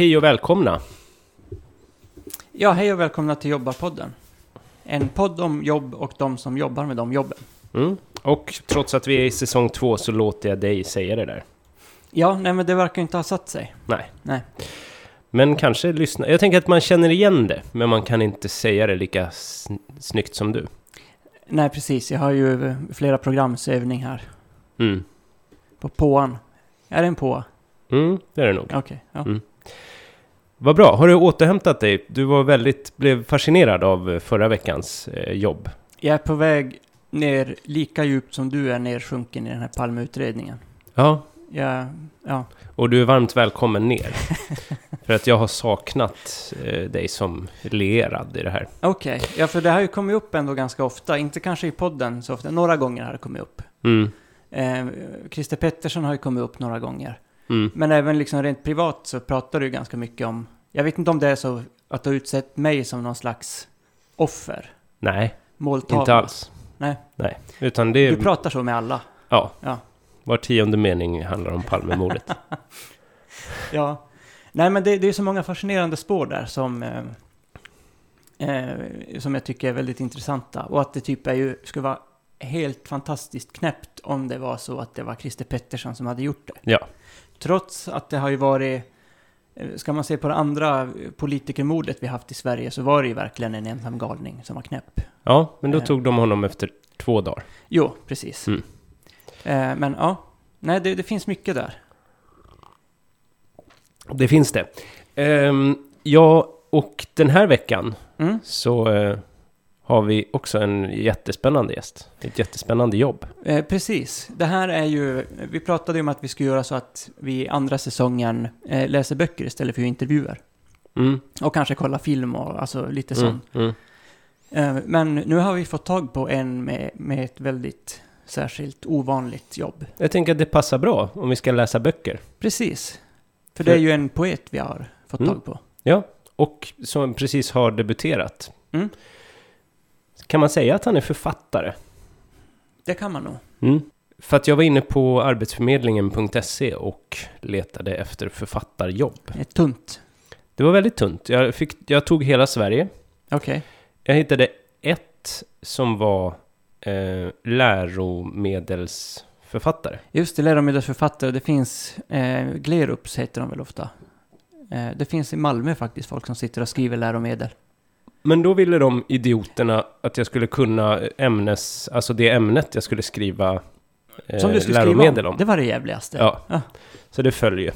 hej och välkomna. Ja, hej och välkomna till Jobbarpodden. En podd om jobb och de som jobbar med de jobben. Mm. Och trots att vi är i säsong två så låter jag dig säga det där. Ja, nej men det verkar inte ha satt sig. Nej. Nej. Men kanske lyssna. Jag tänker att man känner igen det, men man kan inte säga det lika sn- snyggt som du. Nej, precis. Jag har ju flera programsövning här Mm. på påan. Är det en påa? Mm, det är det nog. Okej, ja. Mm. Vad bra. Har du återhämtat dig? Du var väldigt, blev fascinerad av eh, förra veckans eh, jobb. Jag är på väg ner lika djupt som du är nersjunken i den här Palmeutredningen. Ja, Jag, ja, och du är varmt välkommen ner. För att jag har saknat eh, dig som lierad i det här. okej. Ja, för det har ju kommit upp ändå ganska ofta. Inte kanske i podden så ofta. Några gånger har det kommit upp. Mm. Eh, Christer Pettersson har ju kommit upp några gånger. Mm. Men även liksom rent privat så pratar du ganska mycket om... Jag vet inte om det är så att du har utsett mig som någon slags offer. Nej, Måltavla. inte alls. Nej. Nej, utan det Du pratar så med alla. Ja. Ja. Var tionde mening handlar om Palmemordet. Ja. Nej, men det, det är så många fascinerande spår där som... Eh, eh, som jag tycker är väldigt intressanta. Och att det typ är ju, skulle vara helt fantastiskt knäppt om det var så att det var Christer Pettersson som hade gjort det. Ja. Trots att det har ju varit... eh, Ska man se på det andra politikermordet vi haft i Sverige så var det ju verkligen en ensam galning som var knäpp. Ja, men då Eh. tog de honom efter två dagar. Jo, precis. Mm. Eh, men ja, nej det, det finns mycket där. Det finns det. Ehm, ja, och den här veckan Mm. så har vi också en jättespännande gäst. Ett jättespännande jobb. Eh, precis. Det här är ju, vi pratade ju om att vi skulle göra så att vi andra säsongen eh, läser böcker istället för intervjuer. Mm. Och kanske kolla film och alltså lite Mm. sånt. Mm. Eh, men nu har vi fått tag på en med, med ett väldigt särskilt ovanligt jobb. Jag tänker att det passar bra om vi ska läsa böcker. Precis. För För- det är ju en poet vi har fått Mm. tag på. Ja, och som precis har debuterat. Kan man säga att han är författare? Det kan man nog. Mm. För att jag var inne på arbetsförmedlingen.se och letade efter författarjobb. Det är tunt. Det var väldigt tunt. Jag, fick, jag tog hela Sverige. Okej. Jag hittade ett som var eh, läromedelsförfattare. Just det, läromedelsförfattare. Det finns, eh, Glerups heter de väl ofta. Eh, det finns i Malmö faktiskt folk som sitter och skriver läromedel. Men då ville de idioterna att jag skulle kunna ämnes, alltså det ämnet jag skulle skriva eh, Som du skulle läromedel skriva om. om. Det var det jävligaste. Ja. Ja. Så det följer.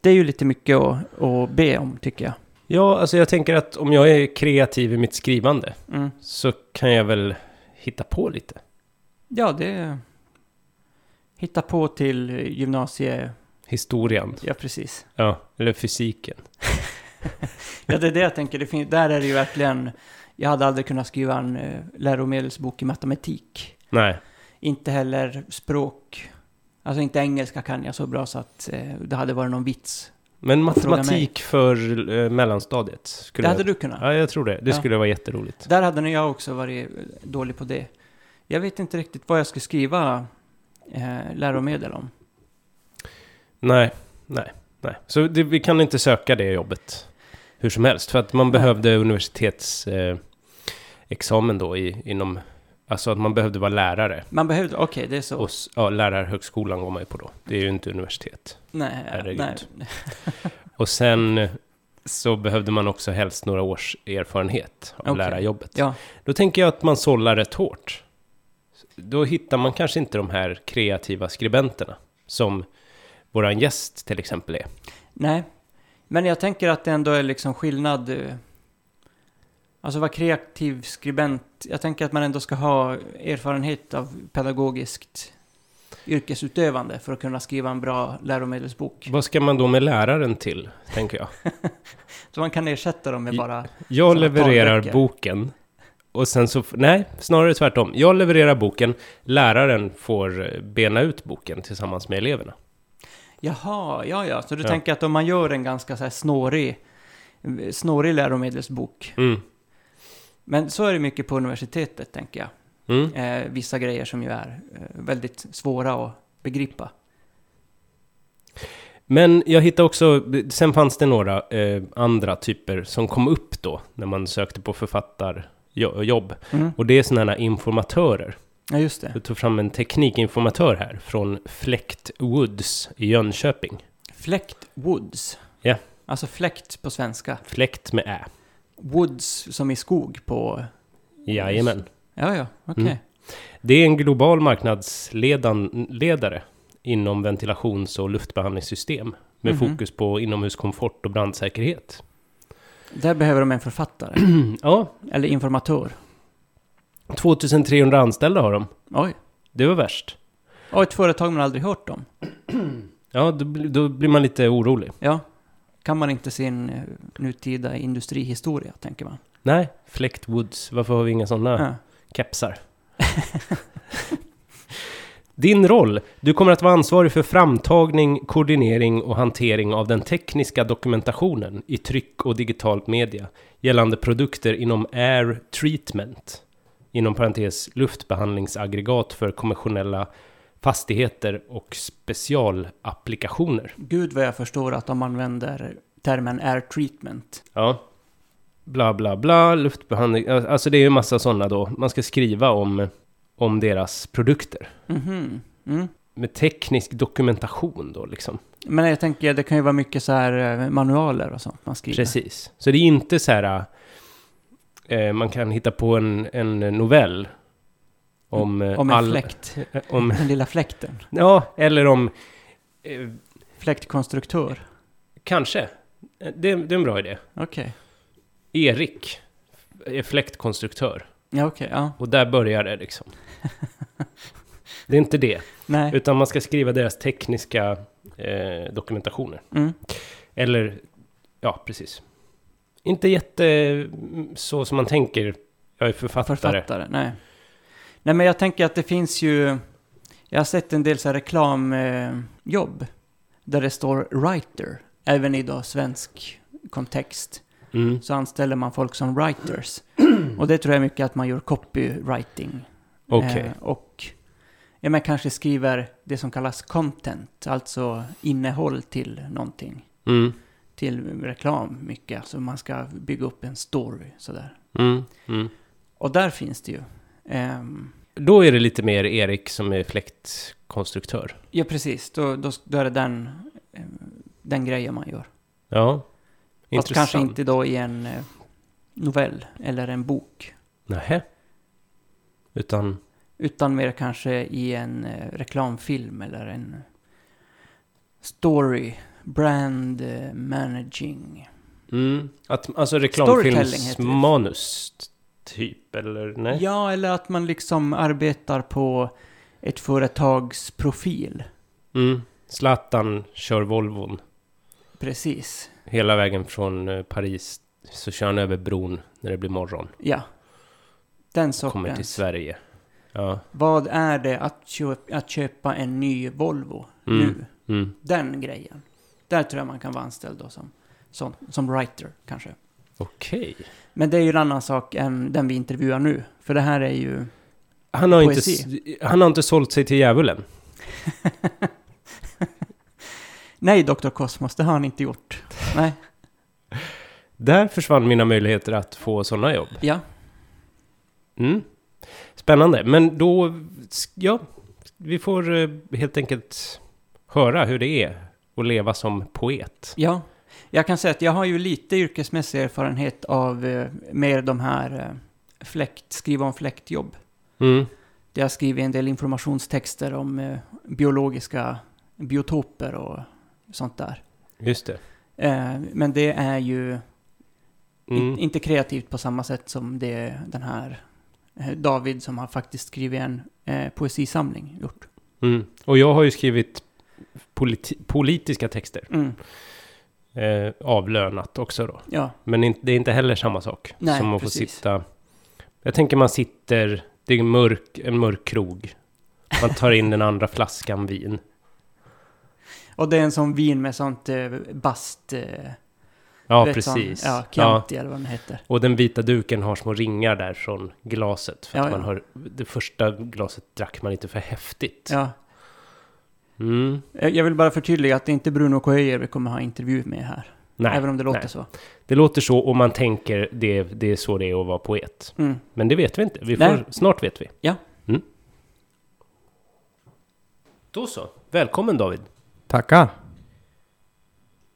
Det är ju lite mycket att, att be om, tycker jag. Ja, alltså jag tänker att om jag är kreativ i mitt skrivande Mm. så kan jag väl hitta på lite. Ja, det... Hitta på till gymnasie... Historien. Ja, precis. Ja, eller fysiken. Ja, det är det jag tänker. Det fin- där är det ju verkligen... Jag hade aldrig kunnat skriva en eh, läromedelsbok i matematik. Nej. Inte heller språk. Alltså inte engelska kan jag så bra så att eh, det hade varit någon vits. Men matematik för eh, mellanstadiet? Skulle det hade jag... du kunnat. Ja, jag tror det. Det Ja. skulle vara jätteroligt. Där hade nog jag också varit dålig på det. Jag vet inte riktigt vad jag skulle skriva eh, läromedel om. Nej, nej, nej. Så det, vi kan inte söka det jobbet hur som helst. För att man behövde universitetsexamen eh, då i, inom... Alltså att man behövde vara lärare. Man behövde, okej det är så. Och ja, lärarhögskolan går man ju på då. Det är ju inte universitet. nej, herregud. nej. Och sen eh, så behövde man också helst några års erfarenhet av Okej. lärarjobbet. Ja, Då tänker jag att man sållar rätt hårt. Då hittar man kanske inte de här kreativa skribenterna som våran gäst till exempel är. nej. Men jag tänker att det ändå är liksom skillnad. eh, Alltså vara kreativ skribent. Jag tänker att man ändå ska ha erfarenhet av pedagogiskt yrkesutövande för att kunna skriva en bra läromedelsbok. Vad ska man då med läraren till, tänker jag. Så man kan ersätta dem med bara... Jag levererar talböcker. boken. Och sen så... Nej, snarare tvärtom. Jag levererar boken. Läraren får eh, bena ut boken tillsammans med eleverna. Jaha, ja ja. Så du Ja. tänker att om man gör en ganska så här snårig, snårig läromedelsbok. Mm. Men så är det mycket på universitetet, tänker jag. Mm. Eh, vissa grejer som ju är eh, väldigt svåra att begripa. Men jag hittade också, sen fanns det några eh, andra typer som kom upp då när man sökte på författarjobb. Mm. Och det är sådana här informatörer. Ja, just det. Jag tog fram en teknikinformatör här från Fläkt Woods i Jönköping. Fläkt Woods. Ja. Alltså fläkt på svenska. Fläkt med ä. Woods som i skog på... Jajamän. Ja, ja, okej. Mm. Det är en global marknadsledare inom ventilations och luftbehandlingssystem med Mhm. fokus på inomhuskomfort och brandsäkerhet. Där behöver de en författare. Ja, Eller informatör. 2300 anställda har de. Oj. Det var värst. Och ett företag man aldrig hört om. Ja, då, bli- då blir man lite orolig. Ja. Kan man inte sin eh, nutida industrihistoria, tänker man. Nej, Fläkt Woods, varför har vi inga sådana Ja. kepsar? Din roll? Du kommer att vara ansvarig för framtagning, koordinering och hantering av den tekniska dokumentationen i tryck och digitalt media gällande produkter inom air treatment, inom parentes luftbehandlingsaggregat för konventionella fastigheter och specialapplikationer. Gud vad jag förstår att de använder termen air treatment. Ja. Bla bla bla, luftbehandling. Alltså det är ju massa sådana då. Man ska skriva om, om deras produkter. Mhm. Mm. Med teknisk dokumentation då liksom. Men jag tänker, det kan ju vara mycket så här eh, manualer och sånt man skriver. Precis. Så det är inte så här... Eh, man kan hitta på en, en novell. Om, eh, Om en all- fläkt. eh, Om, Den lilla fläkten. ja, eller om... Eh, Fläktkonstruktör. kanske. Eh, Det, det är en bra idé. Okej. Erik är fläktkonstruktör. Ja, okej. ja. Och där börjar det liksom. Det är inte det. Nej. Utan man ska skriva deras tekniska eh, dokumentationer. Mm. Eller, ja precis. Inte jätte så som man tänker. Jag är författare. Författare, nej. Nej, men jag tänker att det finns ju... Jag har sett en del så reklamjobb. där det står writer. Även i då svensk kontext. Mm. Så anställer man folk som writers. Och det tror jag mycket att man gör copywriting. Okej. Eh, och ja, men kanske skriver det som kallas content. Alltså innehåll till någonting. Mm. Till reklam mycket. Alltså man ska bygga upp en story sådär. Mm. Mm. Och där finns det ju. ehm, Då är det lite mer Erik som är fläktkonstruktör. Ja, precis. Då, då, då är det den, eh, den grejen man gör. Ja. Fast Intressant. kanske inte då i en eh, novell eller en bok. Nähä. Utan, Utan mer kanske i en eh, reklamfilm eller en story. Brand eh, managing. mm, att, alltså reklamfilmsmanus typ, eller nej? Ja, eller att man liksom arbetar på ett företags profil. Mm. Zlatan kör Volvon Precis. hela vägen från eh, Paris. Så kör han över bron när det blir morgon. Ja. Den Kommer till sortens. Sverige. Ja. Vad är det att köpa, att köpa en ny Volvo Mm. nu? Mm. Den grejen. Där tror jag man kan vara anställd då som, som, som writer kanske. Okej. Men det är ju en annan sak än den vi intervjuar nu. För det här är ju... Han har, inte, Poesi. s- han har inte sålt sig till djävulen. Nej, Dr. Cosmos, det har han inte gjort. Nej. Där försvann mina möjligheter att få sådana jobb. Ja. Mm. Spännande. Men då, ja, vi får eh, helt enkelt höra hur det är att leva som poet. Ja. Jag kan säga att jag har ju lite yrkesmässig erfarenhet av eh, mer de här eh, fläkt, skriva om fläktjobb. Mm. Där jag skriver en del informationstexter om eh, biologiska biotoper och sånt där. Just det. Eh, men det är ju Mm. In, inte kreativt på samma sätt som det den här eh, David som har faktiskt skrivit en eh, poesisamling gjort. Mm. Och jag har ju skrivit politi- politiska texter. Mm. Eh, avlönat också då. Ja, Men in, det är inte heller samma sak Nej, som att få precis. sitta... Jag tänker man sitter... Det är en mörk, en mörk krog. Man tar in den andra flaskan vin. och det är en sån vin med sånt eh, bast... Eh, Ja, precis. Sån, ja, ja. Chianti eller vad den heter. Och den vita duken har små ringar där från glaset. För Ja, att man ja. har... Det första glaset drack man lite för häftigt. Ja, Mm. Eh, Jag vill bara förtydliga att det är inte Bruno Coöjer vi kommer ha intervju med här. Nej, även om det låter nej. så. det låter så om man tänker det, det är så det är att vara poet. Mm. Men det vet vi inte. Vi får, snart vet vi. Ja. Mm. Då så. Välkommen David. Tackar.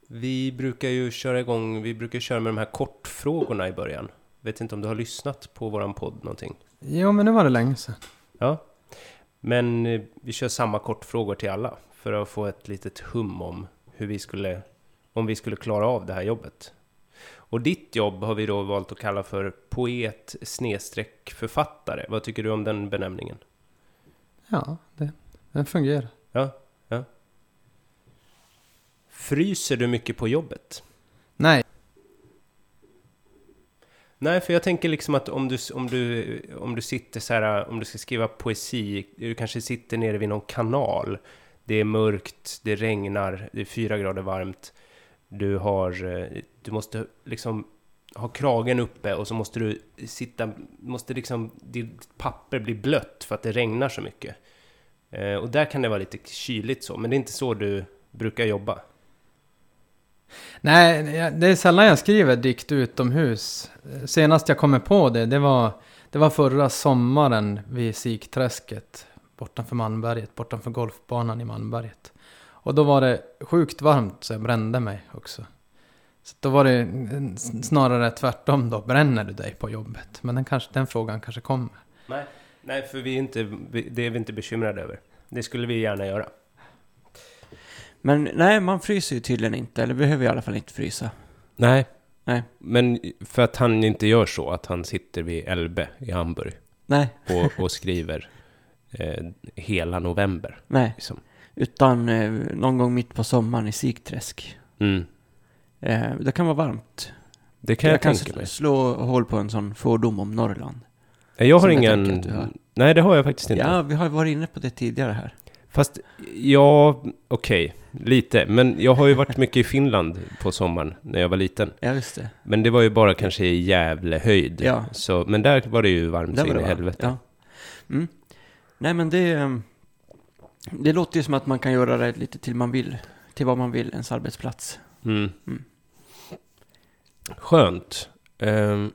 Vi brukar ju köra igång, vi brukar köra med de här kortfrågorna i början. Vet inte om du har lyssnat på våran podd någonting? Jo, men nu var det länge sedan. Ja. Men eh, vi kör samma kortfrågor till alla för att få ett litet hum om hur vi skulle, om vi skulle klara av det här jobbet. Och ditt jobb har vi då valt att kalla för poet snedstreck författare. Vad tycker du om den benämningen? Ja, det, den fungerar. Ja, ja. Fryser du mycket på jobbet? Nej, Nej, för jag tänker liksom att om du, om du, om du sitter så här, om du ska skriva poesi, du kanske sitter nere vid någon kanal. Det är mörkt, det regnar, det är fyra grader varmt. Du har, eh, du måste liksom ha kragen uppe och så måste du sitta, måste liksom, ditt papper bli blött för att det regnar så mycket. Eh, och där kan det vara lite kyligt så, men det är inte så du brukar jobba. Nej, det är sällan jag skriver dikt utomhus. Senast jag kommer på det, det var, det var förra sommaren vid Sikträsket. Bortanför Malmberget, bortanför golfbanan i Malmberget. Och då var det sjukt varmt så jag brände mig också. Så då var det snarare tvärtom då, bränner du dig på jobbet? Men den, kanske, den frågan kanske kommer. Nej, nej för vi är inte, det är vi inte bekymrade över. Det skulle vi gärna göra. Men nej, man fryser ju tydligen inte. Eller behöver i alla fall inte frysa. Nej. Nej. Men för att han inte gör så, att han sitter vid Elbe i Hamburg Nej, och, och skriver eh, hela november. nej. Liksom. Utan eh, någon gång mitt på sommaren i Sigträsk. Mm. Eh, det kan vara varmt. Det kan jag, kan tänka mig. slå hål på en sån fördom om Norrland. Jag har jag ingen... du har. Nej, det har jag faktiskt inte. Ja, vi har varit inne på det tidigare här. Fast, ja, okej, lite. Men jag har ju varit mycket i Finland på sommaren när jag var liten. Ja, just det. Men det var ju bara kanske i Gävle höjd. Ja. Så, men där var det ju varmt så in i helvete. Ja. Mm. Nej, men det... ehm, Det låter ju som att man kan göra det lite till man vill. Till vad man vill, ens arbetsplats. Mm. Mm. Skönt. Ehm,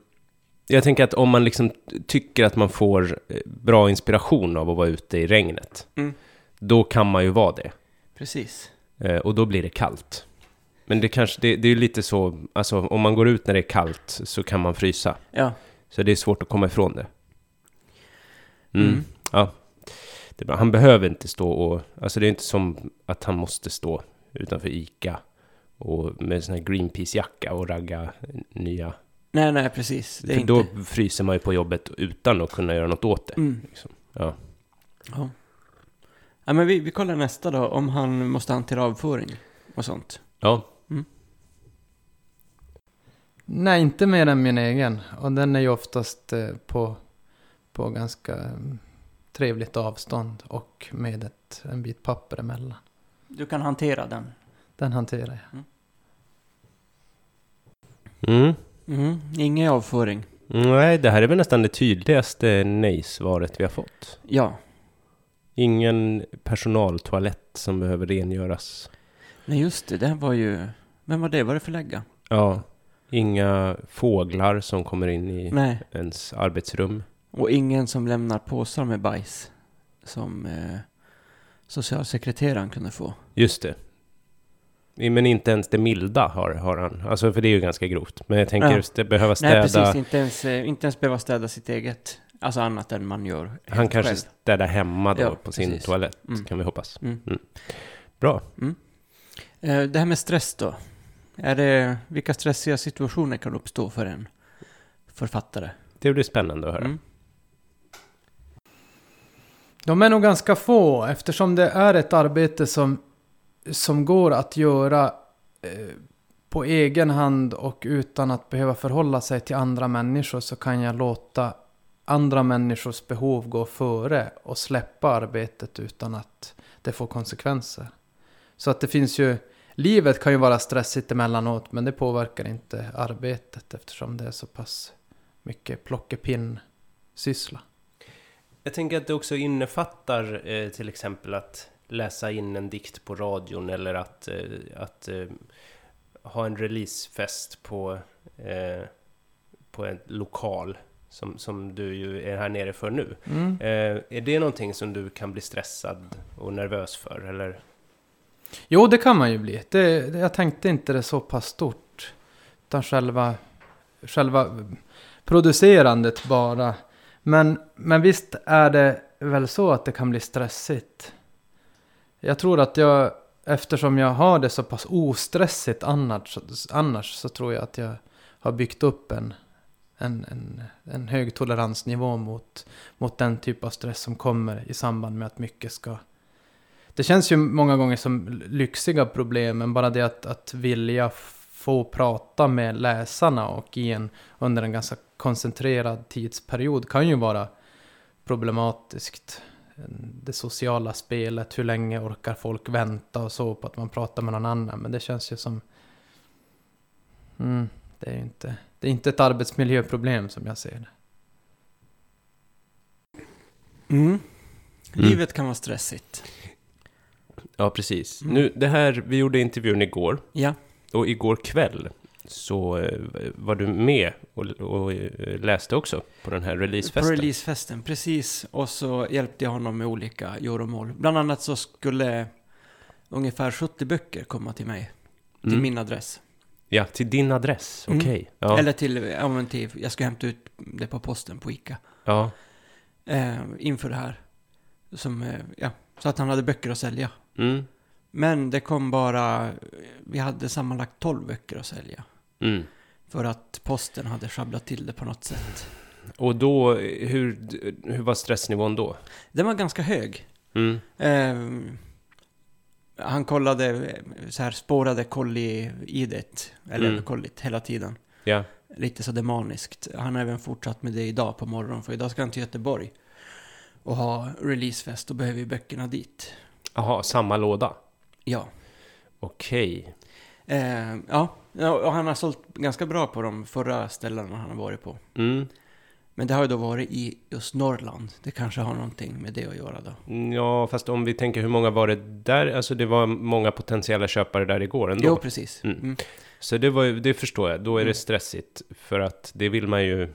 jag tänker att om man liksom tycker att man får eh, bra inspiration av att vara ute i regnet, Mm. Då kan man ju vara det. Precis. Eh, och då blir det kallt. Men det kanske, det, det är ju lite så, alltså om man går ut när det är kallt så kan man frysa. Ja. Så det är svårt att komma ifrån det. Mm. Mm. Ja. Det, han behöver inte stå och, alltså det är inte som att han måste stå utanför ICA och med sån här Greenpeace-jacka och ragga nya Nej, nej, precis. Det är För inte... då fryser man ju på jobbet utan att kunna göra något åt det. Mm. Liksom. Ja. Ja. Ja, men vi, vi kollar nästa då. Om han måste hantera avföring och sånt. ja. Nej, inte mer än min egen. Och den är ju oftast eh, på, på ganska mm, trevligt avstånd och med ett, en bit papper emellan. Du kan hantera den. Den hanterar jag. Mm. Mm. Ingen avföring. Nej, det här är väl nästan det tydligaste nej-svaret vi har fått. Ja. Ingen personaltoalett som behöver rengöras. Nej, just det. Det var ju... Men vad det var det för lägga? Ja. Inga fåglar som kommer in i Nej. ens arbetsrum. Och ingen som lämnar påsar med bajs. Som eh, socialsekreteraren kunde få. Just det. Men inte ens det milda har, har han. Alltså, för det är ju ganska grovt. Men jag tänker Ja. st- behöva Nej, städa. precis. Inte ens, eh, inte ens behöva städa sitt eget. Alltså annat än man gör helt han kanske själv. städar hemma då Ja, på sin precis. toalett. Mm. Kan vi hoppas. Mm. Bra. Eh, Det här med stress då. Är det, vilka stressiga situationer kan uppstå för en författare? Det blir spännande att höra. Mm. De är nog ganska få eftersom det är ett arbete som, som går att göra eh, på egen hand och utan att behöva förhålla sig till andra människor så kan jag låta andra människors behov gå före och släppa arbetet utan att det får konsekvenser. Så att det finns ju, livet kan ju vara stressigt emellanåt men det påverkar inte arbetet eftersom det är så pass mycket plockepinn-syssla. Jag tänker att det också innefattar eh, till exempel att läsa in en dikt på radion eller att, eh, att eh, ha en releasefest på, eh, på en lokal som, som du ju är här nere för nu. Mm. Eh, är det någonting som du kan bli stressad och nervös för? Eller? Jo, det kan man ju bli. Det, det, jag tänkte inte det så pass stort. Utan själva, själva producerandet bara. Men, men visst är det väl så att det kan bli stressigt. Jag tror att jag, eftersom jag har det så pass ostressigt annars, annars så tror jag att jag har byggt upp en, en, en, en hög toleransnivå mot, mot den typ av stress som kommer i samband med att mycket ska det känns ju många gånger som lyxiga problem, men bara det att, att vilja få prata med läsarna och i en, under en ganska koncentrerad tidsperiod kan ju vara problematiskt. Det sociala spelet, hur länge orkar folk vänta och så på att man pratar med någon annan. Men det känns ju som... Mm, det är ju inte, det är inte ett arbetsmiljöproblem som jag ser det. Mm. Livet kan vara stressigt. Ja, precis. Mm. Nu, det här, vi gjorde intervjun igår. Ja. Och igår kväll så eh, var du med och, och eh, läste också på den här På releasefesten. releasefesten, precis. Och så hjälpte jag honom med olika göromål. Bland annat så skulle ungefär 70 böcker komma till mig. Till Mm. min adress. Ja, till din adress. Mm. Okej. Ja. Eller till, ja men till, jag ska hämta ut det på posten på ICA. ja. Eh, inför det här. Som, eh, ja, så att han hade böcker att sälja. Mm. Men det kom bara, vi hade sammanlagt 12 böcker att sälja. Mm. För att posten hade sjabblat till det på något sätt. Och då, hur, hur var stressnivån då? Den var ganska hög. Mm. Eh, han kollade, eh, så här spårade kolli-idet, eller Mm. kollit hela tiden. Ja. Lite så maniskt. Han har även fortsatt med det idag på morgonen, för idag ska han till Göteborg. Och ha releasefest, då behöver vi böckerna dit. Jaha, samma låda? Ja. Okej. Eh, ja, ja, och han har sålt ganska bra på de förra ställena han har varit på. Mm. Men det har ju då varit i just Norrland. Det kanske har någonting med det att göra då. Ja, fast om vi tänker hur många var det där? Alltså det var många potentiella köpare där igår ändå. Jo, precis. Mm. Mm. Så det, var, det förstår jag, då är det Mm. stressigt. För att det vill man ju...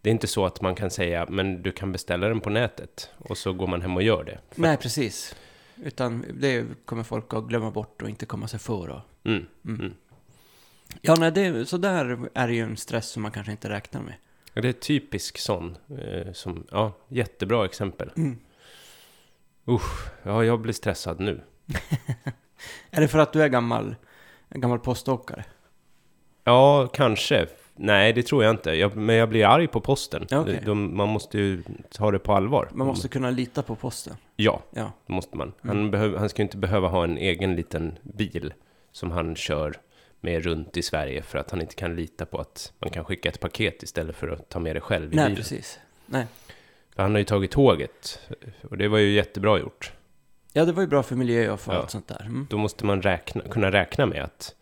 Det är inte så att man kan säga, men du kan beställa den på nätet. Och så går man hem och gör det. För- Nej, precis. Utan det kommer folk att glömma bort och inte komma sig för. Mm. mm. Mm. Ja, nej, det, så där är det ju en stress som man kanske inte räknar med. Ja, Det är typisk sån. Eh, som, ja, jättebra exempel. Mm. Usch, ja, jag blir stressad nu. Är det för att du är gammal, gammal poståkare? Ja, kanske. Nej, det tror jag inte. Jag, men jag blir arg på posten. Okej. De, man måste ju ta det på allvar. Man måste kunna lita på posten. Ja, Ja. det måste man. Han, Mm. behöv, han ska ju inte behöva ha en egen liten bil som han kör med runt i Sverige för att han inte kan lita på att man kan skicka ett paket istället för att ta med det själv i Nej, bilen. precis. Nej. För han har ju tagit tåget och det var ju jättebra gjort. Ja, det var ju bra för miljö och för Ja. allt sånt där. Mm. Då måste man räkna, kunna räkna med att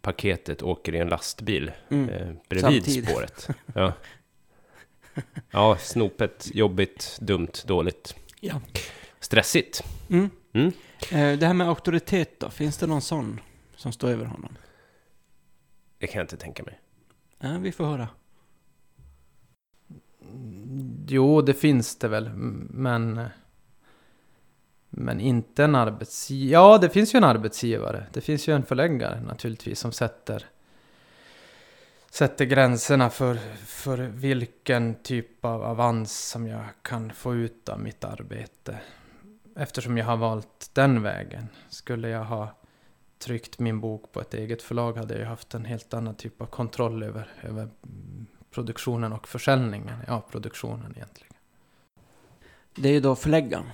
paketet åker i en lastbil Mm. eh, bredvid Samtidigt. spåret. Ja. ja, snopet, jobbigt, dumt, dåligt. Ja. Stressigt. Mm. Mm. Eh, det här med auktoritet då, finns det någon sån som står över honom? Det kan jag inte tänka mig. Ja, vi får höra. Jo, det finns det väl, men... Men inte en arbetsgivare. Ja, det finns ju en arbetsgivare. Det finns ju en förläggare naturligtvis som sätter... Sätter gränserna för, för vilken typ av avans som jag kan få ut av mitt arbete. Eftersom jag har valt den vägen. Skulle jag ha tryckt min bok på ett eget förlag hade jag ju haft en helt annan typ av kontroll över, över produktionen och försäljningen. Ja, produktionen egentligen. Det är ju då förläggaren.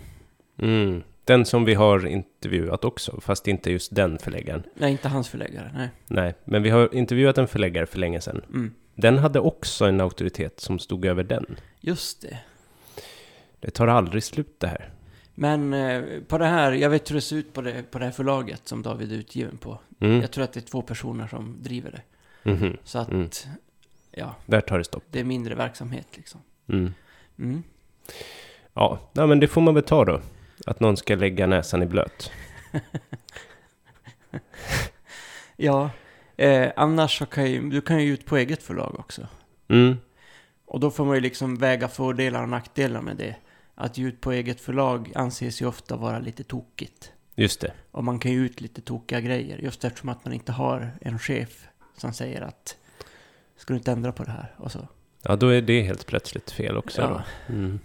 Mm. Den som vi har intervjuat också, fast inte just den förläggaren. Nej, inte hans förläggare. Nej. Nej, men vi har intervjuat en förläggare för länge sedan. Mm. Den hade också en auktoritet som stod över den. Just det. Det tar aldrig slut det här. Men eh, på det här, jag vet hur det ser ut på det, på det här förlaget som David är utgiven på. Mm. Jag tror att det är två personer som driver det. Mhm. Så att, Mm. ja, Där tar det stopp. det är mindre verksamhet liksom. Mm. Mm. Ja, nej, men det får man väl ta då. Att någon ska lägga näsan i blöt. Ja, eh, annars så kan ju, du kan ju ut på eget förlag också. Mm, Och då får man ju liksom väga fördelar och nackdelar med det. Att ge ut på eget förlag anses ju ofta vara lite tokigt. just det. Och man kan ju ut lite tokiga grejer just eftersom att man inte har en chef som säger att ska du inte ändra på det här och så. Ja, då är det helt plötsligt fel också. Ja. Mm.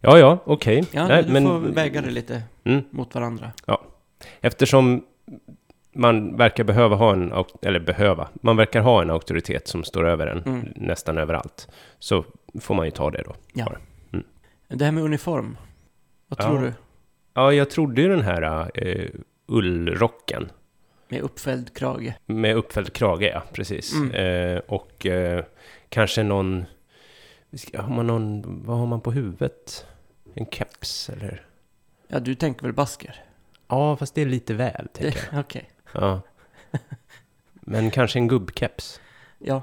Ja, ja, okej. ja Nej, du får väga det lite Mm. mot varandra. Eftersom man verkar behöva ha en, eller behöva, man verkar ha en auktoritet som står över en Mm. nästan överallt. Så får man ju ta det då. Ja. Bara. Mm. Det här med uniform. Vad Ja. tror du? Ja, jag trodde ju den här eh, ullrocken Med uppfälld krage. med uppfälld krage, ja, precis. Mm. Eh, och eh, kanske någon, har man någon, vad har man på huvudet? En keps eller? Ja, du tänker väl basker? Ja, fast det är lite väl, tänker jag. Det- Okej. Ja. Men kanske en gubbkeps Ja.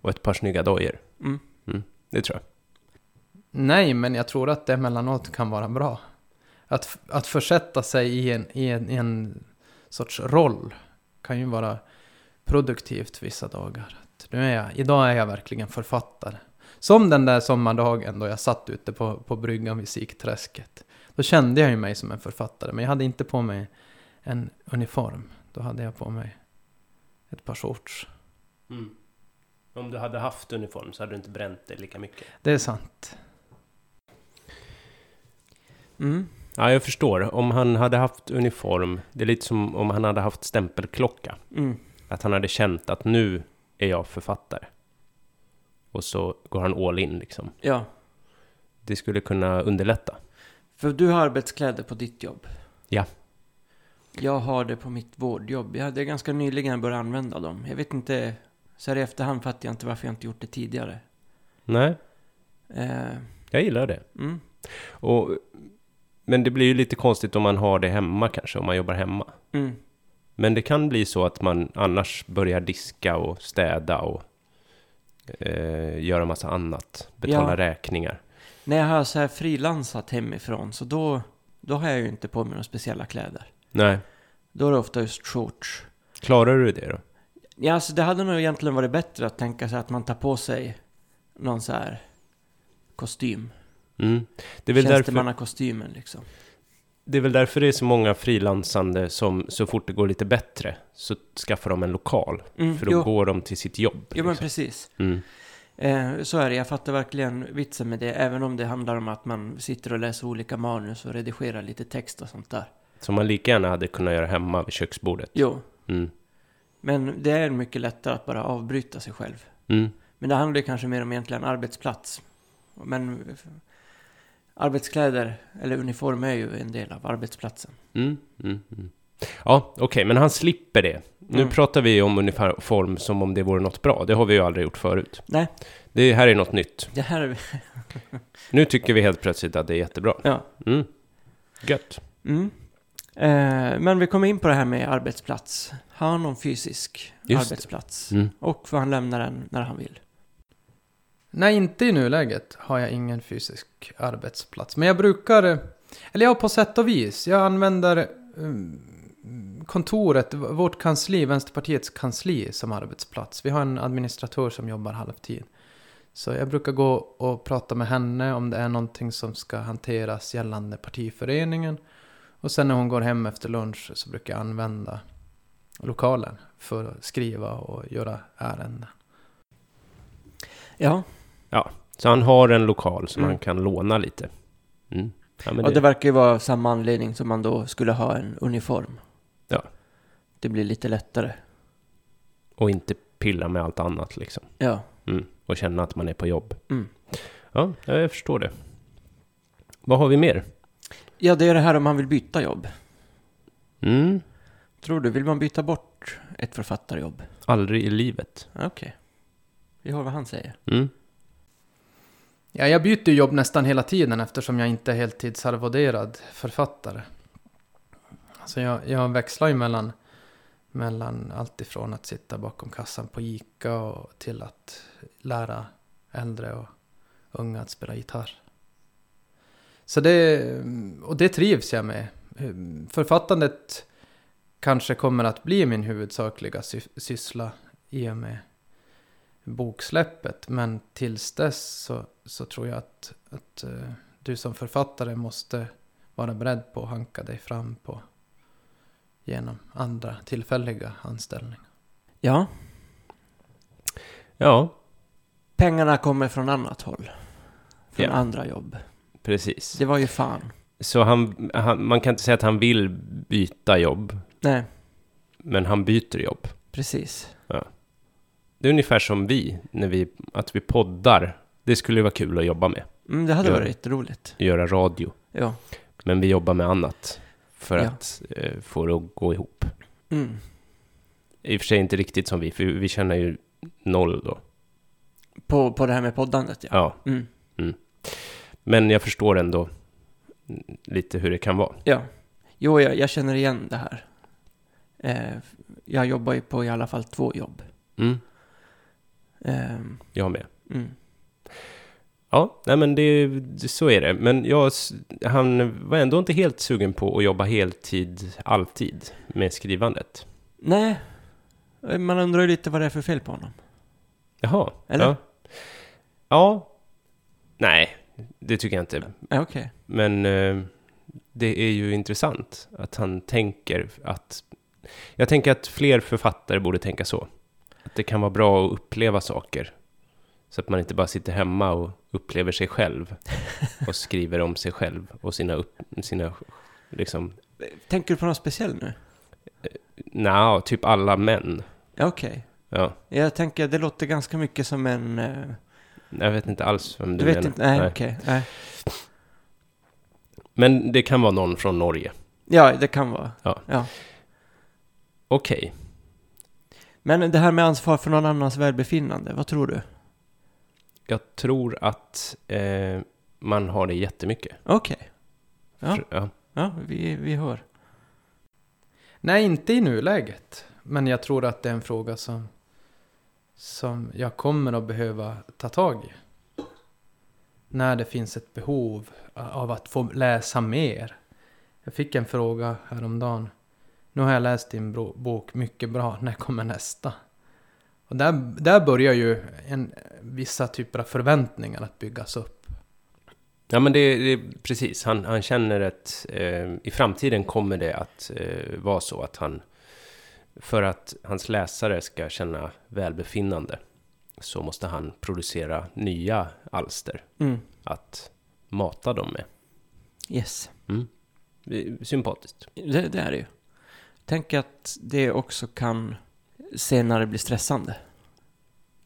och ett par snygga dojor. Mm. Det tror jag. Nej, men jag tror att det emellanåt kan vara bra. Att, att försätta sig i en, i, en, i en sorts roll kan ju vara produktivt vissa dagar. Att Nu är jag, idag är jag verkligen författare. Som den där sommardagen då jag satt ute på, på bryggan vid Sikträsket. Då kände jag ju mig som en författare, men jag hade inte på mig en uniform. Då hade jag på mig ett par shorts. Om du hade haft uniform så hade du inte bränt det lika mycket. Det är sant. Mm. Ja, jag förstår. Om han hade haft uniform, det är lite som om han hade haft stämpelklocka. Mm. Att han hade känt att nu är jag författare. Och så går han all in liksom. Ja. Det skulle kunna underlätta. För du har arbetskläder på ditt jobb. Ja. Jag har det på mitt vårdjobb. Jag hade ganska nyligen börjat använda dem. Jag vet inte, så här i efterhand fattar jag inte varför jag inte gjort det tidigare. Nej, Eh, jag gillar det. mm. Och, men det blir ju lite konstigt om man har det hemma kanske, om man jobbar hemma. Mm. Men det kan bli så att man annars börjar diska och städa och eh, göra massa annat. Betala Ja. räkningar. När jag har så här frilansat hemifrån så då, då har jag ju inte på mig några speciella kläder. Nej, Då är det ofta just shorts. klarar du det då? Ja, alltså det hade nog egentligen varit bättre att tänka sig att man tar på sig någon så här kostym. Mm. Det, är väl därför, Tjänstemannakostymen liksom. det är väl därför det är så många frilansande som så fort det går lite bättre så skaffar de en lokal. Mm, För då jo, går de till sitt jobb. jo, men liksom. precis. mm. Eh, så är det, jag fattar verkligen vitsen med det. Även om det handlar om att man sitter och läser olika manus och redigerar lite text och sånt där. Som man lika gärna hade kunnat göra hemma vid köksbordet. Jo, Mm. men det är mycket lättare att bara avbryta sig själv. Mm. Men det handlar ju kanske mer om egentligen arbetsplats. Men arbetskläder eller uniform är ju en del av arbetsplatsen. Mm. Mm. Mm. Ja, okej, men han slipper det. Nu Mm. pratar vi om uniform som om det vore något bra. Det har vi ju aldrig gjort förut. Nej. Det här är något nytt. Det här är... Nu tycker vi helt plötsligt att det är jättebra. Ja. Mm. Gött. Mm. Eh, men vi kommer in på det här med arbetsplats. Har han någon fysisk Just arbetsplats? Mm. Och får han lämna den när han vill? Nej, inte i nuläget har jag ingen fysisk arbetsplats. Men jag brukar, eller ja, på sätt och vis. Jag använder mm, kontoret, vårt kansli, Vänsterpartiets kansli som arbetsplats. Vi har en administratör som jobbar halvtid. Så jag brukar gå och prata med henne om det är någonting som ska hanteras gällande partiföreningen. Och sen när hon går hem efter lunch så brukar jag använda lokalen för att skriva och göra ärenden. Ja, så han har en lokal som Mm. han kan låna lite. Mm. Ja, och det det, verkar ju vara samma anledning som man då skulle ha en uniform. Ja. Det blir lite lättare. och inte pilla med allt annat liksom. Ja. Mm. Och känna att man är på jobb. Mm. Ja, jag förstår det. Vad har vi mer? Ja, det är det här om man vill byta jobb. Mm. Tror du, vill man byta bort ett författarjobb? Aldrig i livet. Okej. Vi hör vad han säger. Mm. Ja, jag byter jobb nästan hela tiden eftersom jag inte är heltidsarvoderad författare. Alltså jag, jag växlar ju mellan, mellan allt ifrån att sitta bakom kassan på ICA och till att lära äldre och unga att spela gitarr. Så det, och det trivs jag med. Författandet kanske kommer att bli min huvudsakliga sy syssla i och med boksläppet. Men tills dess så, så tror jag att, att uh, du som författare måste vara beredd på att hanka dig fram på genom andra tillfälliga anställningar. Ja, Ja, pengarna kommer från annat håll. Från Ja. andra jobb. precis. Det var ju fan. Så han, han, man kan inte säga att han vill byta jobb, Nej, men han byter jobb. precis. Det är ungefär som vi, när vi, att vi poddar. Det skulle ju vara kul att jobba med, Mm, det hade Ja. varit roligt. göra radio. Ja. Men vi jobbar med annat för Ja. att eh, få det att gå ihop. Mm. I och för sig inte riktigt som vi, för vi tjänar ju noll då. På, på det här med poddandet, ja. Ja, Mm. men jag förstår ändå mm, lite hur det kan vara. Ja. Jo, jag, jag känner igen det här. Eh, jag jobbar ju på i alla fall två jobb. Mm, Ehm, jag med. mm. Ja, nej men det, så är det. Men jag, han var ändå inte helt sugen på att jobba heltid, alltid med skrivandet. Nej, Eh, man undrar ju lite vad det är för fel på honom. Jaha. Eller? Ja. ja. Nej, det tycker jag inte. Ja, okej. Men eh, det är ju intressant att han tänker att... Jag tänker att fler författare borde tänka så. Att det kan vara bra att uppleva saker. Så att man inte bara sitter hemma och upplever sig själv. Och skriver om sig själv och sina, upp, sina liksom... Tänker du på något speciellt nu? Nja, typ alla män. Okej. Ja, Jag tänker, det låter ganska mycket som en... eh, jag vet inte alls vem du, du vet menar. inte? Nej, okej. Nej. Men det kan vara någon från Norge. Ja, det kan vara. Ja. ja. Okej. Men det här med ansvar för någon annans välbefinnande, vad tror du? Jag tror att eh, man har det jättemycket. Okej. Ja. För- ja. Ja, vi, vi hör. Nej, inte i nuläget. Men jag tror att det är en fråga som, som jag kommer att behöva ta tag i. När det finns ett behov av att få läsa mer. Jag fick en fråga häromdagen. Nu har jag läst din bok mycket bra, när kommer nästa? Och där, där börjar ju en, vissa typer av förväntningar att byggas upp. Ja, men det, det precis. Han, han känner att eh, i framtiden kommer det att eh, vara så att han, för att hans läsare ska känna välbefinnande, så måste han producera nya alster Mm. att mata dem med. Yes. Är Sympatiskt. Det, det är det ju. Tänk att det också kan senare bli stressande.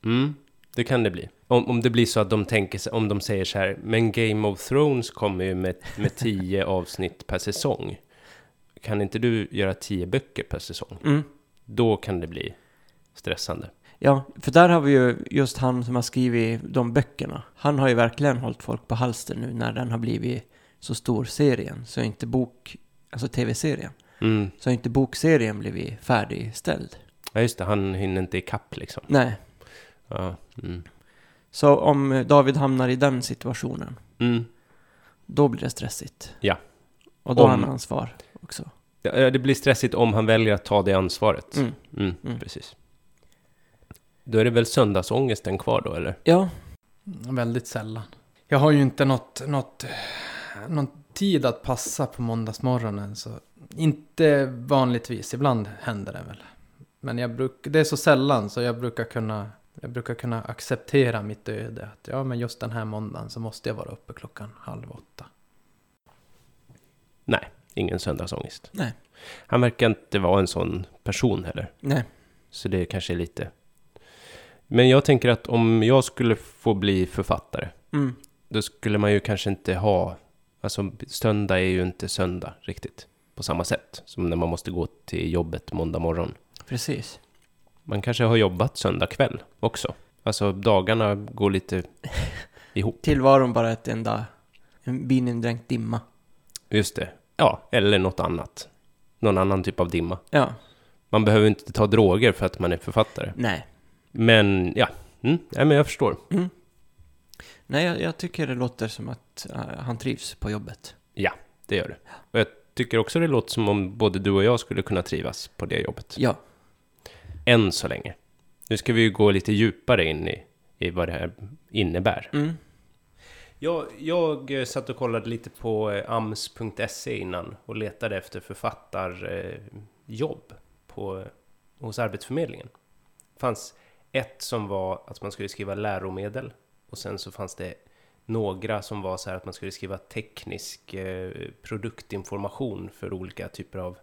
Mm, det kan det bli. Om, om det blir så att de tänker om de säger så här, men Game of Thrones kommer ju med, med tio avsnitt per säsong. Kan inte du göra tio böcker per säsong? Mm. Då kan det bli stressande. Ja, för där har vi ju just han som har skrivit de böckerna. Han har ju verkligen hållit folk på halster nu när den har blivit så stor serien. Så inte bok, alltså tv-serien. Mm. Så inte bokserien blivit färdigställd. Ja, just det. Han hinner inte ikapp liksom. Nej. Ja. Mm. Så om David hamnar i den situationen, Mm. då blir det stressigt. Ja. Och då har Om- han ansvar också. Ja, det blir stressigt om han väljer att ta det ansvaret. Mm. Mm, Mm. Precis. Då är det väl söndagsångesten kvar då, eller? Ja, Väldigt sällan. Jag har ju inte något, något, någon tid att passa på måndagsmorgonen. Så inte vanligtvis, ibland händer det väl. Men jag bruk, det är så sällan så jag brukar kunna jag brukar kunna acceptera mitt öde. Att ja, men just den här måndagen så måste jag vara uppe klockan halv åtta. Nej, ingen söndagsångest. Nej. Han verkar inte vara en sån person heller. nej. Så det kanske är lite... Men jag tänker att om jag skulle få bli författare, Mm. då skulle man ju kanske inte ha... Alltså, söndag är ju inte söndag riktigt. På samma sätt som när man måste gå till jobbet måndag morgon. Precis. Man kanske har jobbat söndag kväll också. Alltså, dagarna går lite ihop. Tillvaron bara ett enda, en binindränkt dimma. Just det. Ja, eller något annat. Någon annan typ av dimma. Ja, Man behöver inte ta droger för att man är författare. nej. Men, ja. Mm, nej, men jag förstår. Mm. Nej, jag, jag tycker det låter som att eh, han trivs på jobbet. Det gör det. Och jag tycker också det låter som om både du och jag skulle kunna trivas på det jobbet. Ja. Än så länge. Nu ska vi ju gå lite djupare in i, i vad det här innebär. Mm. Jag, jag eh, satt och kollade lite på eh, ams.se innan och letade efter författarjobb eh, på, hos Arbetsförmedlingen. Det fanns ett som var att man skulle skriva läromedel och sen så fanns det några som var så här att man skulle skriva teknisk produktinformation för olika typer av,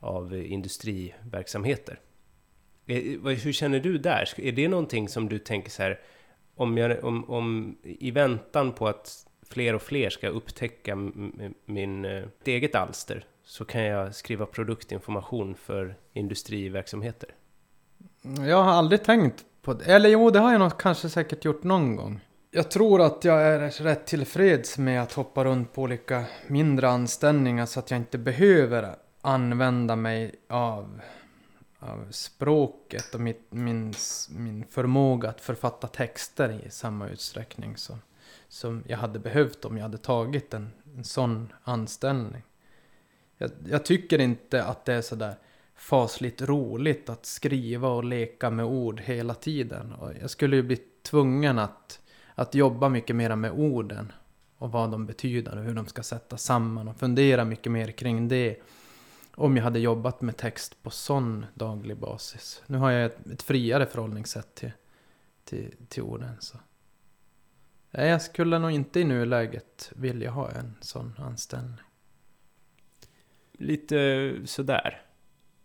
av industriverksamheter. Eh, hur känner du där? Är det någonting som du tänker så här om, jag, om, om i väntan på att fler och fler ska upptäcka min mitt eget alster så kan jag skriva produktinformation för industriverksamheter. Jag har aldrig tänkt på det. Eller jo, det har jag nog kanske säkert gjort någon gång. Jag tror att jag är rätt tillfreds med att hoppa runt på olika mindre anställningar så att jag inte behöver använda mig av, av språket och mitt, min, min förmåga att författa texter i samma utsträckning som, som jag hade behövt om jag hade tagit en, en sån anställning. Jag, jag tycker inte att det är sådär fasligt roligt att skriva och leka med ord hela tiden. Och jag skulle ju bli tvungen att, att jobba mycket mer med orden och vad de betyder och hur de ska sättas samman och fundera mycket mer kring det. Om jag hade jobbat med text på sån daglig basis. Nu har jag ett, ett friare förhållningssätt till, till, till orden. Så. Nej, jag skulle nog inte i nuläget vilja ha en sån anställning. Lite sådär.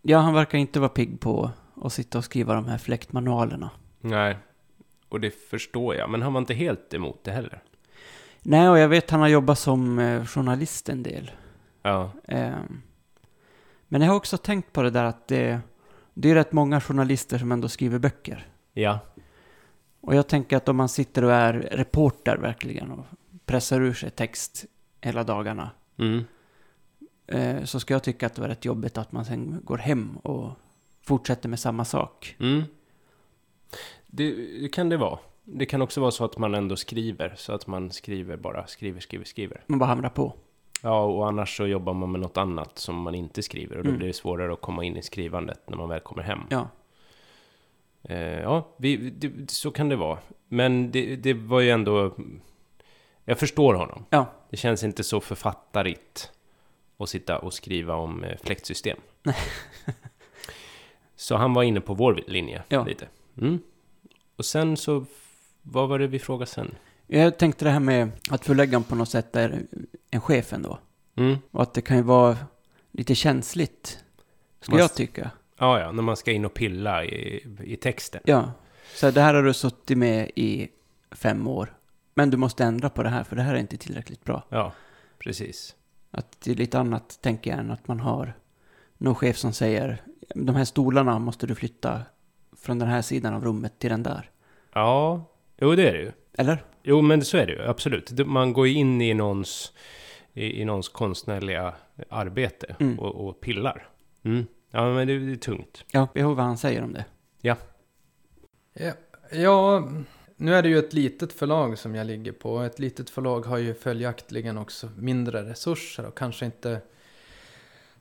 Ja, han verkar inte vara pigg på att sitta och skriva de här fläktmanualerna. Nej, och det förstår jag. Men han var inte helt emot det heller. Nej, och jag vet han har jobbat som eh, journalist en del. Ja, Ehm, Men jag har också tänkt på det där att det, det är rätt många journalister som ändå skriver böcker. ja, Och jag tänker att om man sitter och är reporter verkligen och pressar ur sig text hela dagarna. mm. eh, Så ska jag tycka att det var rätt jobbigt att man sen går hem och fortsätter med samma sak. Mm. Det, det kan det vara. Det kan också vara så att man ändå skriver, så att man skriver bara, skriver, skriver, skriver. Man bara hamrar på. Ja, och annars så jobbar man med något annat som man inte skriver och då Mm. blir det svårare att komma in i skrivandet när man väl kommer hem. Ja. Eh, ja, vi, det, så kan det vara. Men det, det var ju ändå... Jag förstår honom. Ja. Det känns inte så författarigt att sitta och skriva om eh, fläktsystem. så han var inne på vår linje Ja. lite. Mm. Och sen så... Vad var det vi frågade sen? Jag tänkte det här med att förläggaren på något sätt är en chef ändå. Mm. Och att det kan ju vara lite känsligt. Ska Man- jag tycka. Ja, ja, när man ska in och pilla i, i texten. Ja. Så det här har du suttit med i fem år. Men du måste ändra på det här för det här är inte tillräckligt bra. Ja, precis. Att det är lite annat, tänker jag, än att man har någon chef som säger de här stolarna måste du flytta från den här sidan av rummet till den där. Ja, jo det är det ju. Eller? Jo, men så är det ju, absolut. Man går ju in i någons, i, i någons konstnärliga arbete Mm. och, och pillar. Mm. Ja, men det, det är tungt. Ja, vi hör vad han säger om det. Ja, ja, nu är det ju ett litet förlag som jag ligger på. Ett litet förlag har ju följaktligen också mindre resurser och kanske inte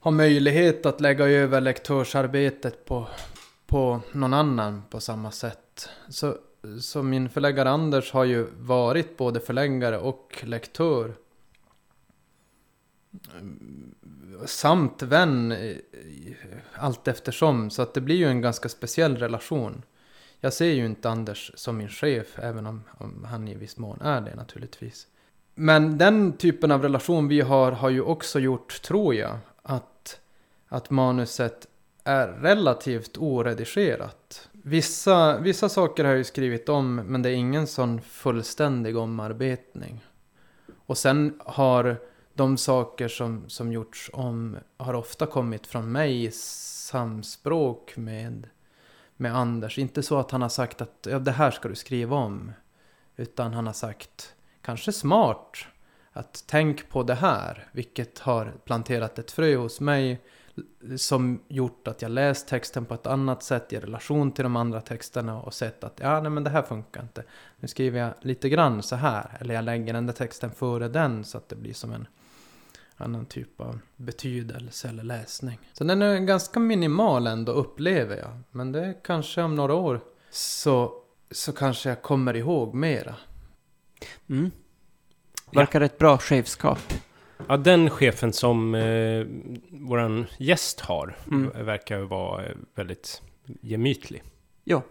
har möjlighet att lägga över lektörsarbetet på, på någon annan på samma sätt. Så, så min förläggare Anders har ju varit både förläggare och lektör. Samt vän allt eftersom. Så att det blir ju en ganska speciell relation. Jag ser ju inte Anders som min chef, även om, om han i viss mån är det naturligtvis. Men den typen av relation vi har har ju också gjort, tror jag, att, att manuset är relativt oredigerat. Vissa, vissa saker har jag ju skrivit om, men det är ingen sån fullständig omarbetning. Och sen har de saker som, som gjorts om, har ofta kommit från mig i samspråk med med Anders. Inte så att han har sagt att ja, det här ska du skriva om. Utan han har sagt, kanske smart, att tänk på det här. Vilket har planterat ett frö hos mig. som gjort att jag läst texten på ett annat sätt i relation till de andra texterna och sett att ja, nej men det här funkar inte. Nu skriver jag lite grann så här, eller jag lägger den där texten före den så att det blir som en annan typ av betydelse eller läsning. Så den är ganska minimal ändå upplever jag. Men det är kanske om några år så, så kanske jag kommer ihåg mera. Mm. Verkar ett bra chefskap. Ja, den chefen som eh, våran gäst har Mm. verkar vara väldigt gemytlig. Ja.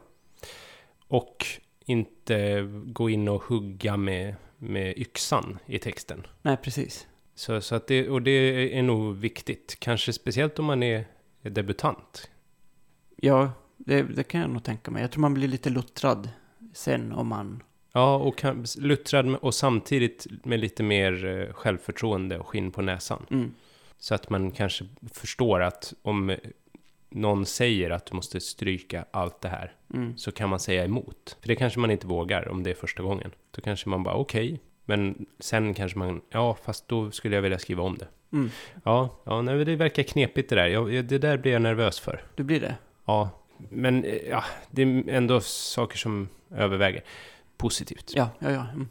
Och inte gå in och hugga med, med yxan i texten. Nej, precis. Så, så att det, och det är nog viktigt. Kanske speciellt om man är debutant. Ja, det, det kan jag nog tänka mig. Jag tror man blir lite luttrad sen om man... Ja, och kan, luttrad och samtidigt med lite mer eh, självförtroende och skinn på näsan. Mm. Så att man kanske förstår att om någon säger att du måste stryka allt det här Mm. så kan man säga emot. För det kanske man inte vågar om det är första gången. Då kanske man bara okej. Men sen kanske man, ja fast då skulle jag vilja skriva om det. Mm. Ja, ja nej, det verkar knepigt det där. Jag, jag- det där blir jag nervös för. Du blir det? Ja, men eh, ja, det är ändå saker som överväger. Positivt. Ja, ja, ja. Mm.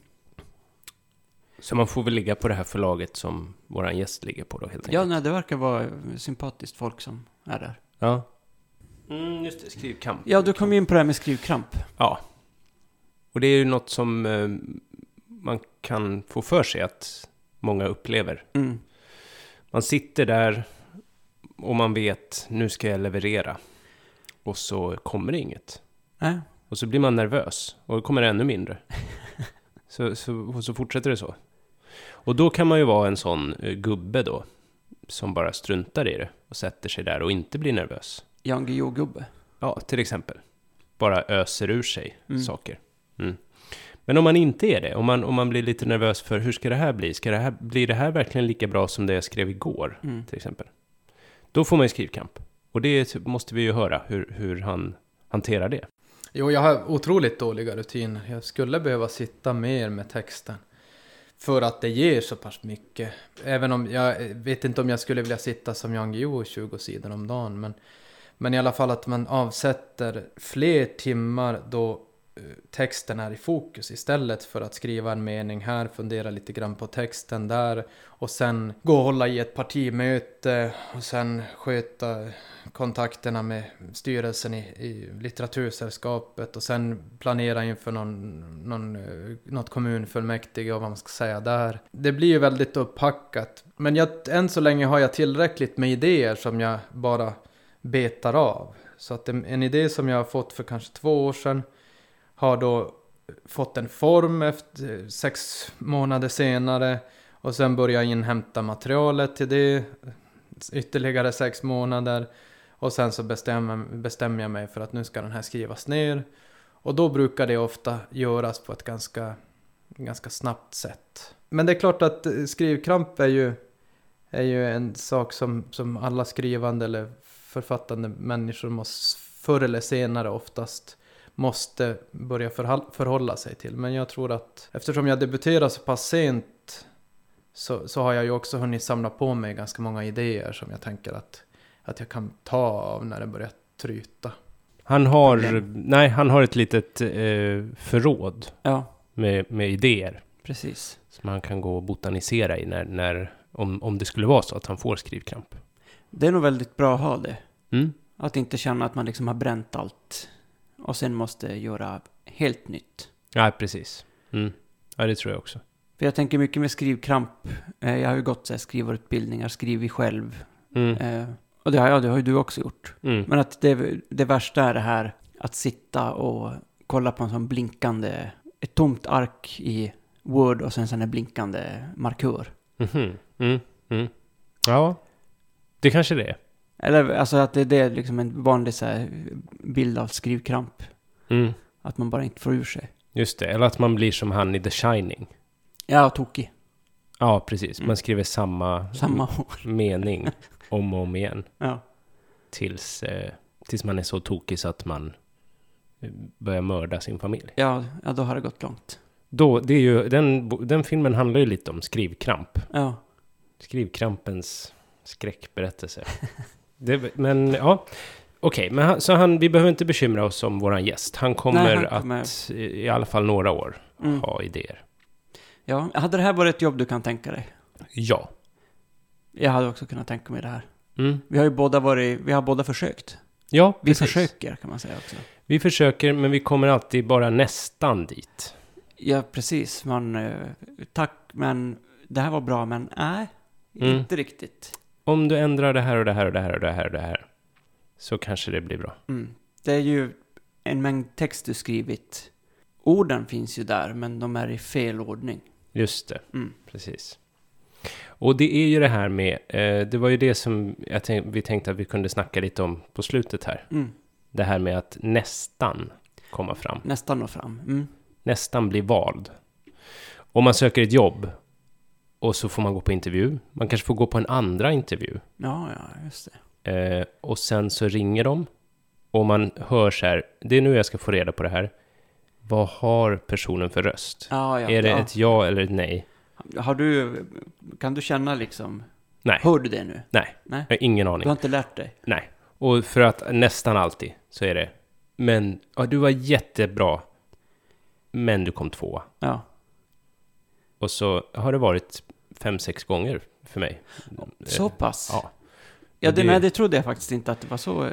Så man får väl ligga på det här förlaget som våran gäst ligger på då helt enkelt. Ja, nej, det verkar vara sympatiskt folk som är där. Ja. Mm, just det, skrivkamp. Ja, du kom in på det här med skrivkramp. Ja. Och det är ju något som eh, man kan få för sig att många upplever. Mm. Man sitter där och man vet, nu ska jag leverera. Och så kommer det inget. Nej. Och så blir man nervös och då kommer det ännu mindre. så, så, och så fortsätter det så. Och då kan man ju vara en sån eh, gubbe då, som bara struntar i det och sätter sig där och inte blir nervös. Jan Guillou-gubbe. Ja, till exempel. Bara öser ur sig Mm. saker. Mm. Men om man inte är det, om man, om man blir lite nervös för hur ska det här bli? Ska det här, blir det här verkligen lika bra som det jag skrev igår? Mm. Till exempel. Då får man ju skrivkamp. Och det måste vi ju höra, hur, hur han hanterar det. Jo, jag har otroligt dåliga rutiner. Jag skulle behöva sitta mer med texten. För att det ger så pass mycket. Även om jag eh, vet inte om jag skulle vilja sitta som Jan Guillou 20 sidor om dagen. Men, men i alla fall att man avsätter fler timmar då Eh, texten är i fokus istället för att skriva en mening här, fundera lite grann på texten där och sen gå och hålla i ett partimöte och sen sköta kontakterna med styrelsen i, i litteratursällskapet och sen planera inför någon, någon, eh, något kommunfullmäktige och vad man ska säga där. Det blir ju väldigt upphackat. Men jag, än så länge har jag tillräckligt med idéer som jag bara betar av. Så att en idé som jag har fått för kanske två år sedan har då fått en form efter sex månader senare och sen börjar inhämta materialet till det ytterligare sex månader och sen så bestämmer, bestämmer jag mig för att nu ska den här skrivas ner och då brukar det ofta göras på ett ganska, ganska snabbt sätt. Men det är klart att skrivkramp är ju, är ju en sak som, som alla skrivande eller författande människor måste förr eller senare oftast måste börja förhålla sig till. Men jag tror att eftersom jag debuterar så pass sent så, så har jag ju också hunnit samla på mig ganska många idéer som jag tänker att, att jag kan ta av när det börjar tryta. Han har, nej, han har ett litet eh, förråd Ja, med, med idéer precis. som han kan gå och botanisera i när, när, om, om det skulle vara så att han får skrivkramp. Det är nog väldigt bra att ha det. Mm. Att inte känna att man liksom har bränt allt och sen måste göra helt nytt. Ja, precis. Mm. Ja, det tror jag också. För jag tänker mycket med skrivkramp. Eh, Jag har ju gått så här skrivarutbildningar, skrivit själv. Mm. Eh, Och det har, jag, det har ju du också gjort. Mm. Men att det, det värsta är det här att sitta och kolla på en sån blinkande, ett tomt ark i Word och sen sån här blinkande markör. Mhm. Mm. Mm. Ja, det kanske det är. Eller alltså att det, det är liksom en vanlig så här bild av skrivkramp. Mm. Att man bara inte får ur sig. Just det, eller att man blir som han i The Shining. Ja, tokig. Ja, precis. Mm. Man skriver samma, Samma mening om och om igen. Ja. Tills, eh, tills man är så tokig så att man eh, börjar mörda sin familj. Ja, ja, då har det gått långt. Då, det är ju, den, den filmen handlar ju lite om skrivkramp. Ja. Skrivkrampens skräckberättelse. Det, men ja, okej, men han, så han, vi behöver inte bekymra oss om våran gäst. Han kommer, Nej, han kommer- att i, i alla fall några år Mm. ha idéer. Ja, hade det här varit ett jobb du kan tänka dig? Ja. Jag hade också kunnat tänka mig det här. Mm. Vi har ju båda varit, vi har båda försökt. Ja, Vi precis. försöker kan man säga också. Vi försöker, men vi kommer alltid bara nästan dit. Ja, precis. Man, eh, tack, men det här var bra, men nej, Mm. inte riktigt. Om du ändrar det här och det här och det här och det här och det här, så kanske det blir bra. Mm. Det är ju en mängd text du skrivit. Orden finns ju där, men de är i fel ordning. Just det, Mm. precis. Och det är ju det här med, eh, det var ju det som jag tänk, vi tänkte att vi kunde snacka lite om på slutet här. Mm. Det här med att nästan komma fram. Nästan nå fram. Mm. nästan bli vald. Om man söker ett jobb och så får man gå på intervju. Man kanske får gå på en andra intervju. Ja, ja, just det. Eh, och sen så ringer de och man hör så här, det är nu jag ska få reda på det här. Vad har personen för röst? Ja, ja, är det ja. ett ja eller ett nej? Har du, kan du känna liksom, Nej, hör du det nu? nej, Nej. jag har ingen Du aning. har inte lärt dig? Nej. Och för att nästan alltid så är det, men ja, du var jättebra, men du kom tvåa. Ja. Och så har det varit fem, sex gånger för mig. Så pass? Ja. Ja, det, Det- nej, det trodde jag faktiskt inte att det var så, eh,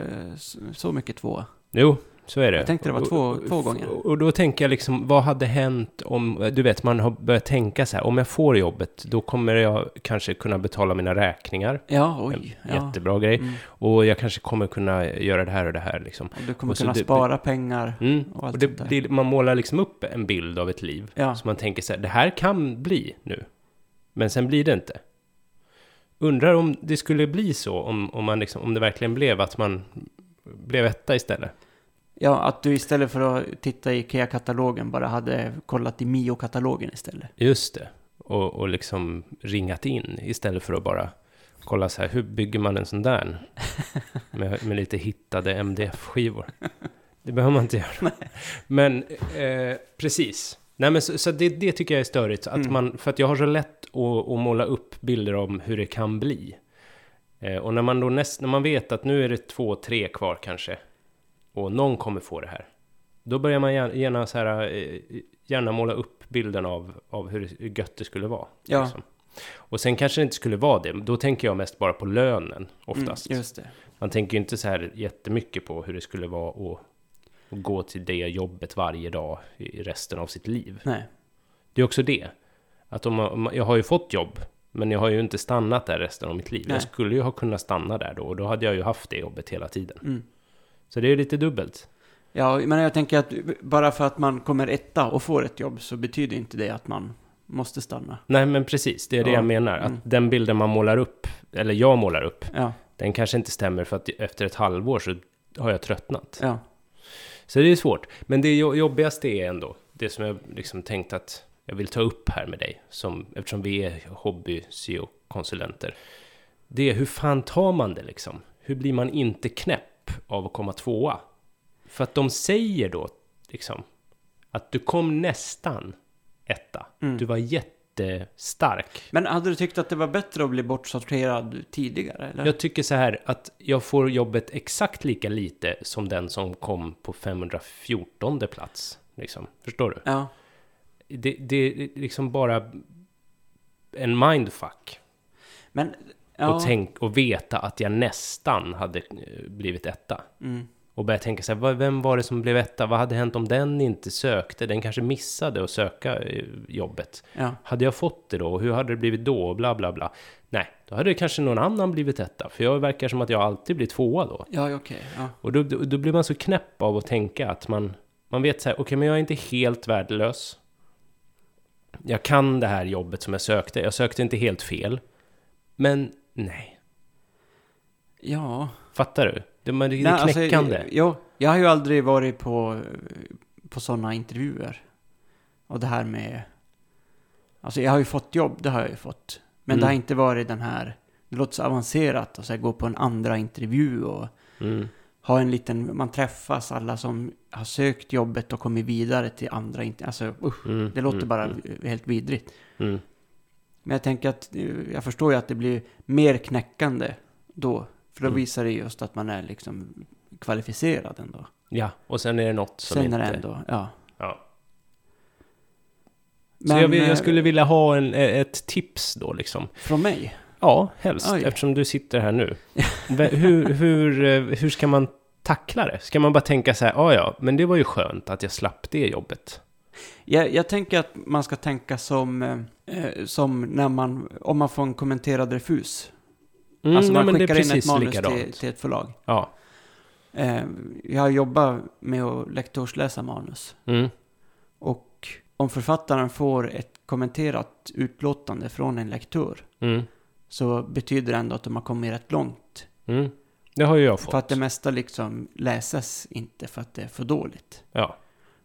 så, mycket tvåa. Jo, så är det. Jag tänkte det var två- Och- två gånger. Och då tänker jag liksom, vad hade hänt om, du vet, man har börjat tänka så här, om jag får jobbet, då kommer jag kanske kunna betala mina räkningar. Ja, oj. En Ja. Jättebra grej. Mm. Och jag kanske kommer kunna göra det här och det här liksom. Och du kommer Och kunna det- spara pengar. Mm. Och allt Och det, sånt där. man målar liksom upp en bild av ett liv. Ja. Så man tänker så här, det här kan bli nu. Men sen blir det inte. Undrar om det skulle bli så, om, om, man liksom, om det verkligen blev att man blev etta istället. ja, att du istället för att titta i IKEA-katalogen bara hade kollat i Mio-katalogen istället. Just det. Och, och liksom ringat in istället för att bara kolla så här, hur bygger man en sån där? Med, med lite hittade MDF-skivor. Det behöver man inte göra. Men eh, precis. Nej, men så, så det, det tycker jag är störigt. Att Mm. man, för att jag har så lätt att, att måla upp bilder om hur det kan bli. Eh, och när man då näst, när man vet att nu är det två, tre kvar kanske. Och någon kommer få det här. Då börjar man gärna, gärna, så här, eh, gärna måla upp bilden av, av hur gött det skulle vara. Ja. liksom. Och sen kanske det inte skulle vara det. Då tänker jag mest bara på lönen oftast. Mm, just det. Man tänker ju inte så här jättemycket på hur det skulle vara att, att gå till det jobbet varje dag i resten av sitt liv. Nej. Det är också det. Att om jag har ju fått jobb, men jag har ju inte stannat där resten av mitt liv. Nej. Jag skulle ju ha kunnat stanna där då, och då hade jag ju haft det jobbet hela tiden. Mm. Så det är lite dubbelt. Ja, men jag tänker att bara för att man kommer etta och får ett jobb så betyder inte det att man måste stanna. Nej, men precis, det är det Ja, jag menar. Att mm. den bilden man målar upp, eller jag målar upp, Ja, den kanske inte stämmer för att efter ett halvår så har jag tröttnat. ja. Så det är svårt. Men det jo- jobbigaste är ändå det som jag liksom tänkt att jag vill ta upp här med dig, som, eftersom vi är hobby-SEO-konsulenter. Det är hur fan tar man det liksom? Hur blir man inte knäpp av att komma tvåa? För att de säger då liksom att du kom nästan etta. Mm. Du var jättestark. Men hade du tyckt att det var bättre att bli bortsorterad tidigare? Eller? Jag tycker så här att jag får jobbet exakt lika lite som den som kom på 514 plats. Liksom. Förstår du? Ja, Det, det är liksom bara en mindfuck. men... Ja. Och, tänk, och veta att jag nästan hade eh, blivit etta. Mm. Och börja tänka så här, vem var det som blev etta? Vad hade hänt om den inte sökte? Den kanske missade att söka eh, jobbet. Ja. Hade jag fått det då? Hur hade det blivit då? Bla bla bla. Nej, då hade kanske någon annan blivit etta. För jag verkar som att jag alltid blir tvåa då. Ja, okej. Ja. Och då, då, då blir man så knäpp av att tänka att man, man vet så här, okej men jag är inte helt värdelös. Jag kan det här jobbet som jag sökte. Jag sökte inte helt fel. Men nej, ja. fattar du? Det, men det, är alltså, knäckande. jo, jag har ju aldrig varit på, på sådana intervjuer. Och det här med... Alltså jag har ju fått jobb, det har jag ju fått. Men Mm. det har inte varit den här... Det låter så avancerat att så här, gå på en andra intervju och Mm. ha en liten... Man träffas alla som har sökt jobbet och kommit vidare till andra intervjuer. Alltså usch, Mm. det låter mm, bara Mm. helt vidrigt. Mm. Men jag tänker att... eh, Jag förstår ju att det blir mer knäckande då. För då Mm. visar det just att man är liksom kvalificerad ändå. Ja, och sen är det något som Sen inte... är det ändå, ja. Ja. Men, så jag, vill, eh, jag skulle vilja ha en, ett tips då liksom. Från mig? Ja, helst. Oj. Eftersom du sitter här nu. Hur, hur, eh, hur ska man tackla det? Ska man bara tänka så här, ja ja, men det var ju skönt att jag slapp det jobbet. Jag, jag tänker att man ska tänka som, eh, eh, som när man, om man får en kommenterad refus. Mm, alltså nej, man är skickar in ett manus till, till ett förlag. Ja. Eh, jag har jobbat med att lektorsläsa manus. Mm. Och om författaren får ett kommenterat utlåtande från en lektör Mm. så betyder det ändå att de har kommit rätt långt. Mm. Det har ju jag fått. För att det mesta liksom läses inte för att det är för dåligt. Ja.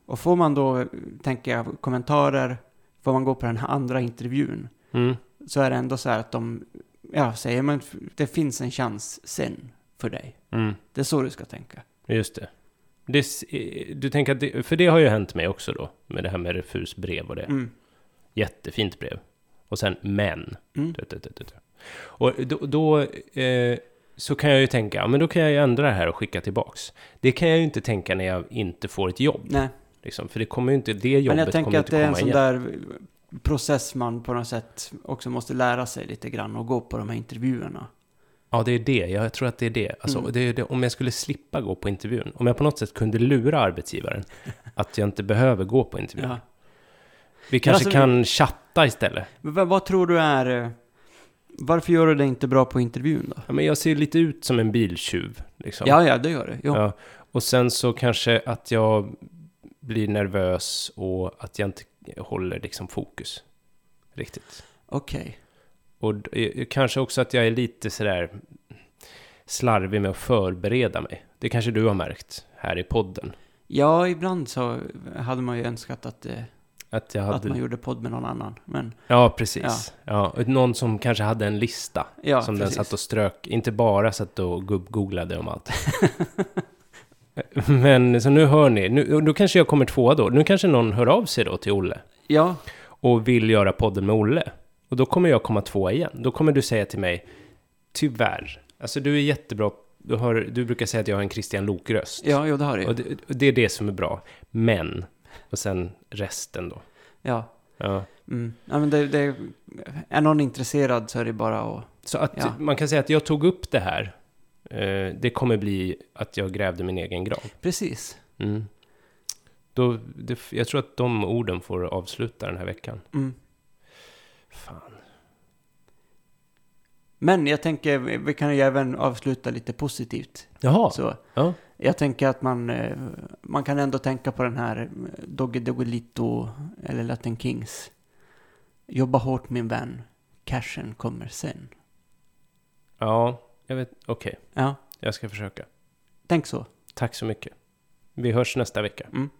Och får man då, tänker jag, kommentarer, får man gå på den här andra intervjun, Mm. så är det ändå så här att de, ja, säger men det finns en chans sen för dig. Mm. Det är så du ska tänka. Just det. det. Du tänker att det, för det har ju hänt mig också då. Med det här med refusbrev och det. Mm. Jättefint brev. Och sen men. Mm. Du, du, du. Och då, då eh, så kan jag ju tänka, ja, men då kan jag ju ändra det här och skicka tillbaks. Det kan jag ju inte tänka när jag inte får ett jobb. Nej, Liksom, för det kommer ju inte, det jobbet men jag kommer tänker att inte det är en komma sån igen. där process man på något sätt också måste lära sig lite grann och gå på de här intervjuerna. Ja, det är det. Jag tror att det är det. Alltså, Mm. det, är det. Om jag skulle slippa gå på intervjun. Om jag på något sätt kunde lura arbetsgivaren att jag inte behöver gå på intervjun. Ja. Vi kanske alltså, kan chatta istället. Vad, vad tror du är... eh, Varför gör du det inte bra på intervjun då? Ja, men jag ser lite ut som en biltjuv. Liksom. Ja, ja, det gör du. Jo. Ja. Och sen så kanske att jag blir nervös och att jag inte håller liksom fokus. Riktigt. Okej. Och d- eh, kanske också att jag är lite sådär slarvig med att förbereda mig. Det kanske du har märkt här i podden. Ja, ibland så hade man ju önskat att, eh, Att jag att hade... man gjorde podd med någon annan. Men Ja, precis. Ja. någon som kanske hade en lista. ja, som precis. den satt och strök. Inte bara satt och gubb-googlade om allt. Men så nu hör ni. Nu, då kanske jag kommer tvåa då. Nu kanske någon hör av sig då till Olle. Ja, och vill göra podden med Olle. Och då kommer jag komma tvåa igen. Då kommer du säga till mig, tyvärr. Alltså du är jättebra. Du, har, du brukar säga att jag har en Christian Lok-röst. ja, jo, det har du Och det, och det är det som är bra. Men, och sen resten då. Ja. Ja. Mm. ja men det, det, är någon intresserad så är det bara att... Så att Ja. man kan säga att jag tog upp det här. Eh, det kommer bli att jag grävde min egen grav. Precis. Mm. Då, det, jag tror att de orden får avsluta den här veckan. Mm. Fan. Men jag tänker, vi kan ju även avsluta lite positivt. Jaha. Så Ja. jag tänker att man, eh, man kan ändå tänka på den här eh, Doggy Doggelito eller Latin Kings. Jobba hårt min vän, cashen kommer sen. Ja, jag vet, okej. Ja, Jag ska försöka. tänk så. Tack så mycket. Vi hörs nästa vecka. Mm.